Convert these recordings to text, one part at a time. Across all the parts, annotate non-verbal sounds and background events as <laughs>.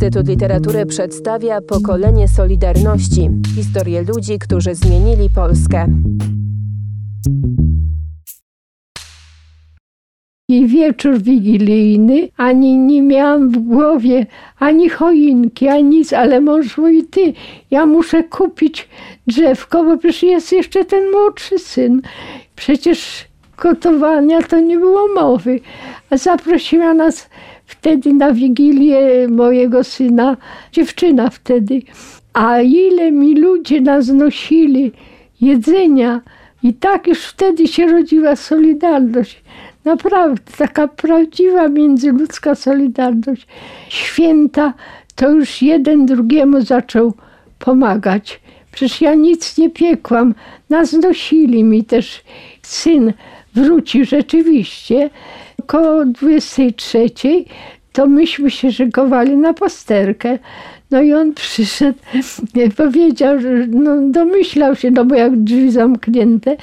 Instytut Literatury przedstawia Pokolenie Solidarności historię ludzi, którzy zmienili Polskę. I wieczór wigilijny, ani nie miałam w głowie ani choinki, ani nic, ale mąż mówi, ty, ja muszę kupić drzewko, bo przecież jest jeszcze ten młodszy syn. Przecież gotowania to nie było mowy. A zaprosiła nas wtedy na wigilię mojego syna, dziewczyna wtedy. A ile mi ludzie nas nosili jedzenia. I tak już wtedy się rodziła Solidarność. Naprawdę, taka prawdziwa międzyludzka solidarność. Święta to już jeden drugiemu zaczął pomagać. Przecież ja nic nie piekłam. Nas nosili mi też. Syn wróci rzeczywiście. Około 23 to myśmy się szykowali na pasterkę. No i on przyszedł, <laughs> powiedział, że no, domyślał się, no bo jak drzwi zamknięte,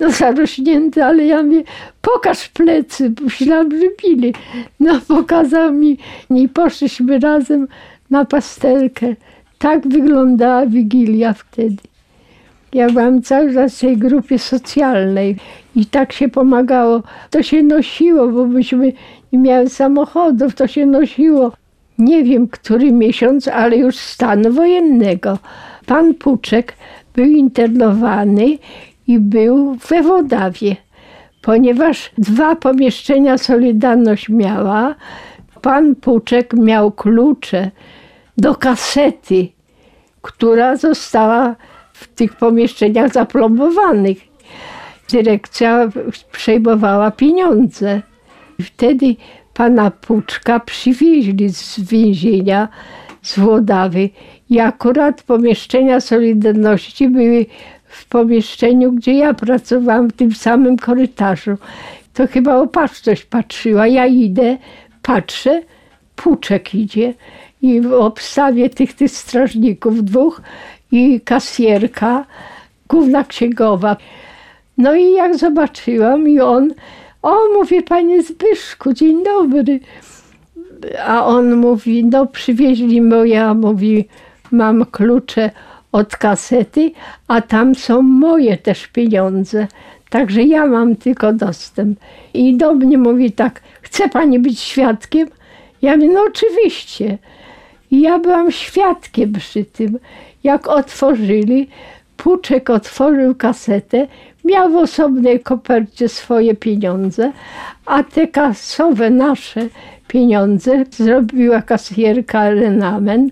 no zarośnięte, ale ja mówię, pokaż plecy, myślałam, że bili. No pokazał mi i poszliśmy razem na pasterkę. Tak wyglądała Wigilia wtedy. Ja byłam cały czas w tej grupie socjalnej i tak się pomagało. To się nosiło, bo myśmy nie miały samochodów, to się nosiło nie wiem który miesiąc, ale już stanu wojennego. Pan Puczek był internowany i był we Wodawie, ponieważ dwa pomieszczenia Solidarność miała. Pan Puczek miał klucze do kasety, która została w tych pomieszczeniach zaplombowanych. Dyrekcja przejmowała pieniądze. Wtedy pana Puczka przywieźli z więzienia z Włodawy i akurat pomieszczenia Solidarności były w pomieszczeniu, gdzie ja pracowałam, w tym samym korytarzu. To chyba opatrzność patrzyła. Ja idę, patrzę, Puczek idzie i w obstawie tych, tych strażników dwóch i kasjerka, główna księgowa. No i jak zobaczyłam i on o, mówię, panie Zbyszku, dzień dobry. A on mówi, no przywieźli moja, mówi, mam klucze od kasety, a tam są moje też pieniądze. Także ja mam tylko dostęp. I do mnie mówi tak, chce pani być świadkiem? Ja mówię, no oczywiście. I ja byłam świadkiem przy tym, jak otworzyli, Puczek otworzył kasetę, miał w osobnej kopercie swoje pieniądze, a te kasowe nasze pieniądze zrobiła kasjerka Renamen.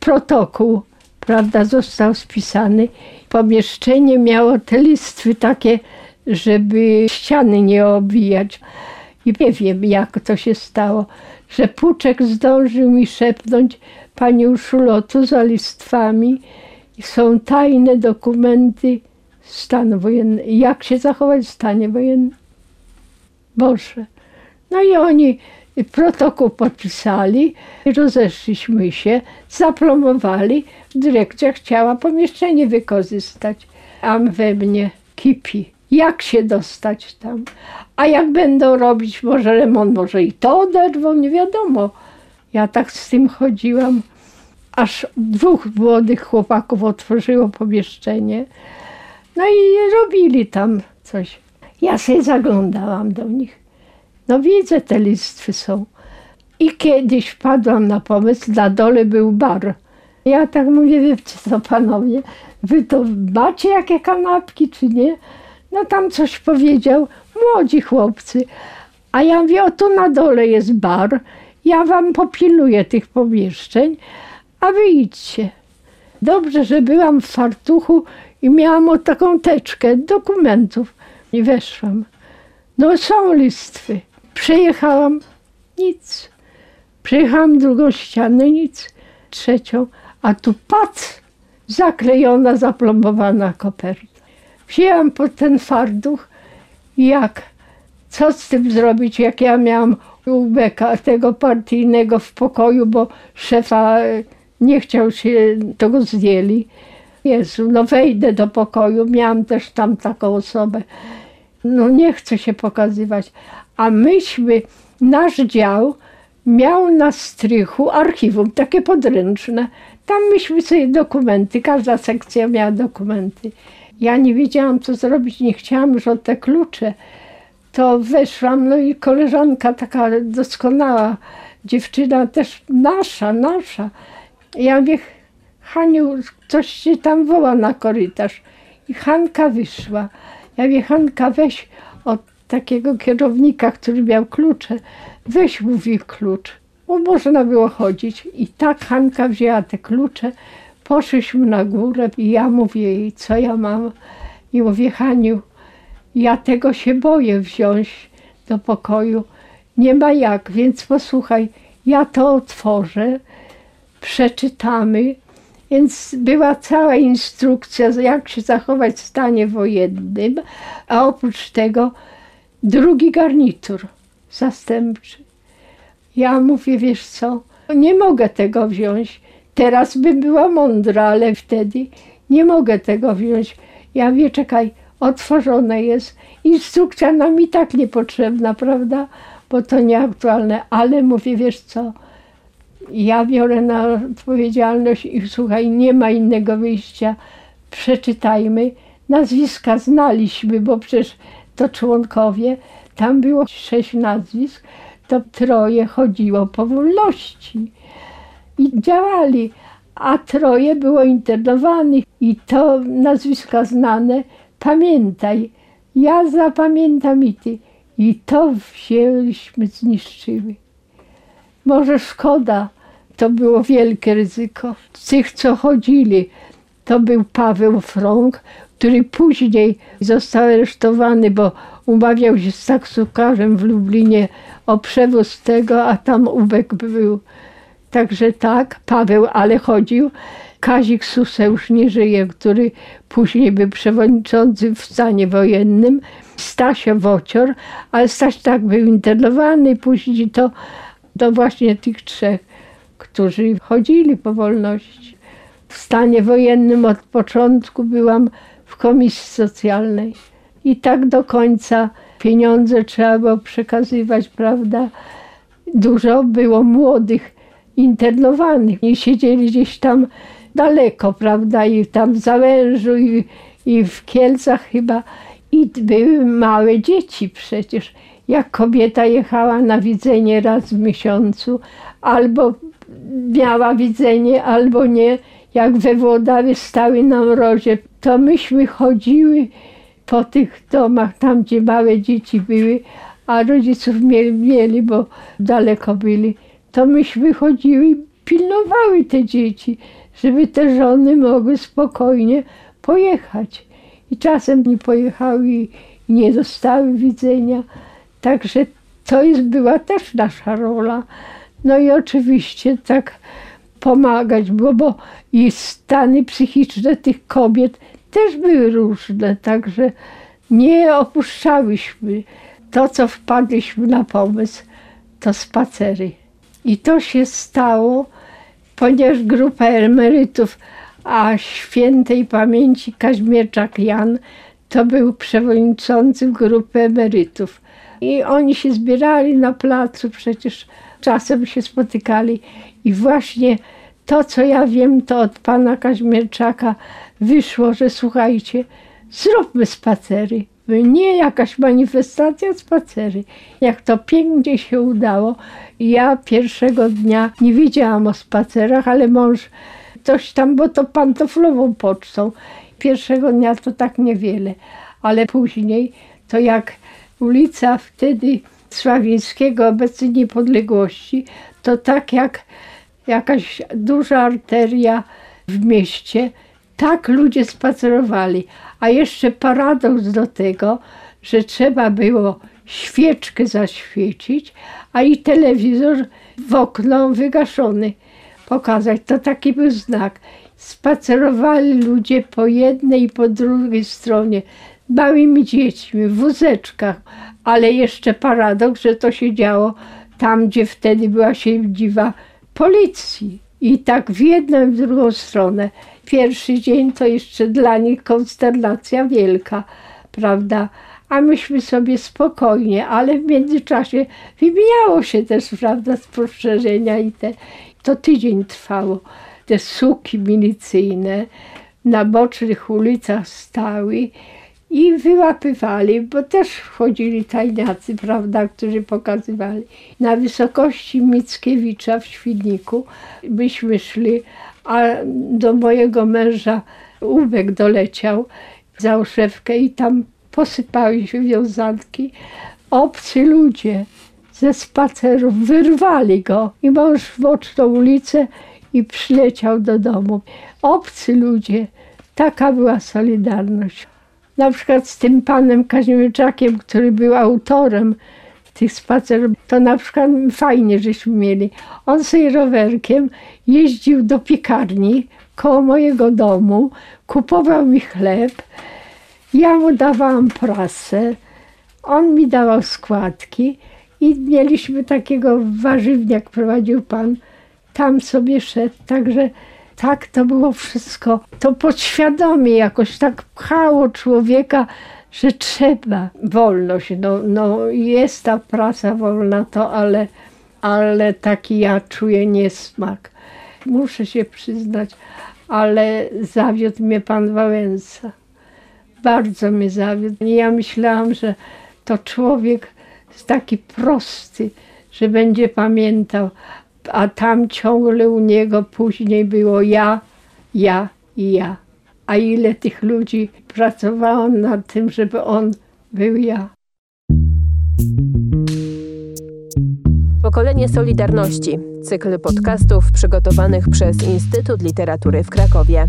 Protokół, prawda, został spisany. Pomieszczenie miało te listwy takie, żeby ściany nie obijać. I nie wiem, jak to się stało, że Puczek zdążył mi szepnąć, pani Urszulo, tu za listwami są tajne dokumenty stanu wojennego. Jak się zachować w stanie wojennym? Boże. No i oni protokół podpisali, rozeszliśmy się, zaplomowali. Dyrekcja chciała pomieszczenie wykorzystać, a we mnie kipi. Jak się dostać tam? A jak będą robić może remont, może i to oderwą, nie wiadomo. Ja tak z tym chodziłam aż dwóch młodych chłopaków otworzyło pomieszczenie. No i robili tam coś. Ja sobie zaglądałam do nich. No widzę, te listwy są. I kiedyś wpadłam na pomysł, na dole był bar. Ja tak mówię, wiecie co panowie, wy to macie jakie kanapki, czy nie? No tam coś powiedział, młodzi chłopcy. A ja mówię, o tu na dole jest bar, ja wam popilnuję tych pomieszczeń, a wyjdźcie. Dobrze, że byłam w fartuchu i miałam o taką teczkę dokumentów i weszłam. No są listwy. Przejechałam, nic. Przejechałam drugą ścianę, nic. Trzecią, a tu pac, zaklejona, zaplombowana koperta. Wzięłam pod ten farduch jak, co z tym zrobić, jak ja miałam ubeka tego partyjnego w pokoju, bo szefa nie chciał się, to go zdjęli. Jezu, no wejdę do pokoju, miałam też tam taką osobę. No nie chcę się pokazywać. A myśmy, nasz dział miał na strychu archiwum, takie podręczne. Tam myśmy sobie dokumenty, każda sekcja miała dokumenty. Ja nie wiedziałam, co zrobić, nie chciałam już o te klucze. To weszłam, no i koleżanka taka doskonała, dziewczyna też nasza, nasza. Ja mówię, Haniu, coś się tam woła na korytarz. I Hanka wyszła. Ja mówię, Hanka, weź od takiego kierownika, który miał klucze, weź, mówi, klucz. Bo można było chodzić. I tak Hanka wzięła te klucze, poszliśmy na górę i ja mówię jej, co ja mam. I mówię, Haniu, ja tego się boję wziąć do pokoju. Nie ma jak, więc posłuchaj, ja to otworzę, przeczytamy. Więc była cała instrukcja, jak się zachować w stanie wojennym, a oprócz tego drugi garnitur zastępczy. Ja mówię, wiesz co, nie mogę tego wziąć. Teraz bym była mądra, ale wtedy nie mogę tego wziąć. Ja mówię, czekaj, otworzone jest. Instrukcja nam i tak niepotrzebna, prawda? Bo to nieaktualne, ale mówię, wiesz co, ja biorę na odpowiedzialność i słuchaj, nie ma innego wyjścia. Przeczytajmy. Nazwiska znaliśmy, bo przecież to członkowie. Tam było sześć nazwisk, to troje chodziło po wolności i działali, a troje było internowanych i to nazwiska znane. Pamiętaj, ja zapamiętam i ty. I to wzięliśmy, zniszczyły. Może szkoda, to było wielkie ryzyko. Z tych, co chodzili, to był Paweł Frąg, który później został aresztowany, bo umawiał się z taksówkarzem w Lublinie o przewóz tego, a tam ubek był. Także tak, Paweł, ale chodził. Kazik Suseusz nie żyje, który później był przewodniczący w stanie wojennym. Stasia Wocior, ale Staś tak był internowany, później to, to właśnie tych trzech, którzy chodzili po wolności. W stanie wojennym od początku byłam w komisji socjalnej i tak do końca pieniądze trzeba było przekazywać, prawda? Dużo było młodych internowanych i siedzieli gdzieś tam daleko, prawda? I tam w Załężu i, i w Kielcach chyba. I były małe dzieci przecież. Jak kobieta jechała na widzenie raz w miesiącu, albo miała widzenie, albo nie. Jak we Włodawie stały na mrozie, to myśmy chodziły po tych domach, tam gdzie małe dzieci były, a rodziców mieli, mieli bo daleko byli, to myśmy chodziły i pilnowały te dzieci, żeby te żony mogły spokojnie pojechać. I czasem nie pojechały i nie dostały widzenia. Także to jest, była też nasza rola. No i oczywiście tak pomagać, bo, bo i stany psychiczne tych kobiet też były różne, także nie opuszczałyśmy. To, co wpadliśmy na pomysł, to spacery. I to się stało, ponieważ grupa emerytów, a świętej pamięci Kaźmierczak Jan, to był przewodniczący grupy emerytów. I oni się zbierali na placu, przecież czasem się spotykali. I właśnie to, co ja wiem, to od pana Kaźmierczaka wyszło, że słuchajcie, zróbmy spacery. Nie jakaś manifestacja, spacery. Jak to pięknie się udało. Ja pierwszego dnia nie wiedziałam o spacerach, ale mąż coś tam, bo to pantoflową pocztą. Pierwszego dnia to tak niewiele, ale później to jak ulica wtedy Sławińskiego, obecnie Niepodległości, to tak jak jakaś duża arteria w mieście, tak ludzie spacerowali. A jeszcze paradoks do tego, że trzeba było świeczkę zaświecić, a i telewizor w okno wygaszony pokazać. To taki był znak. Spacerowali ludzie po jednej i po drugiej stronie, małymi dziećmi, w wózeczkach, ale jeszcze paradoks, że to się działo tam, gdzie wtedy była siedziba policji. I tak w jedną i w drugą stronę. Pierwszy dzień to jeszcze dla nich konsternacja wielka, prawda? a myśmy sobie spokojnie, ale w międzyczasie wymieniało się też, prawda, spostrzeżenia i te, to tydzień trwało. Te suki milicyjne na bocznych ulicach stały i wyłapywali, bo też wchodzili tajniacy, prawda, którzy pokazywali. Na wysokości Mickiewicza w Świdniku byśmy szli, a do mojego męża Ubek doleciał za oszewkę i tam posypały się wiązanki. Obcy ludzie ze spacerów wyrwali go i mąż w boczną ulicę i przyleciał do domu. Obcy ludzie, taka była solidarność. Na przykład z tym panem Kazimierczakiem, który był autorem tych spacerów, to na przykład fajnie żeśmy mieli. On sobie rowerkiem jeździł do piekarni koło mojego domu, kupował mi chleb, ja mu dawałam prasę, on mi dawał składki i mieliśmy takiego warzywniak, prowadził pan, tam sobie szedł, także tak to było wszystko. To podświadomie jakoś tak pchało człowieka, że trzeba. Wolność, no, no jest ta prasa wolna, to ale, ale taki ja czuję niesmak. Muszę się przyznać, ale zawiódł mnie pan Wałęsa. Bardzo mnie zawiódł. Ja myślałam, że to człowiek taki prosty, że będzie pamiętał, a tam ciągle u niego później było ja, ja i ja. A ile tych ludzi pracowało nad tym, żeby on był ja. Pokolenie Solidarności. Cykl podcastów przygotowanych przez Instytut Literatury w Krakowie.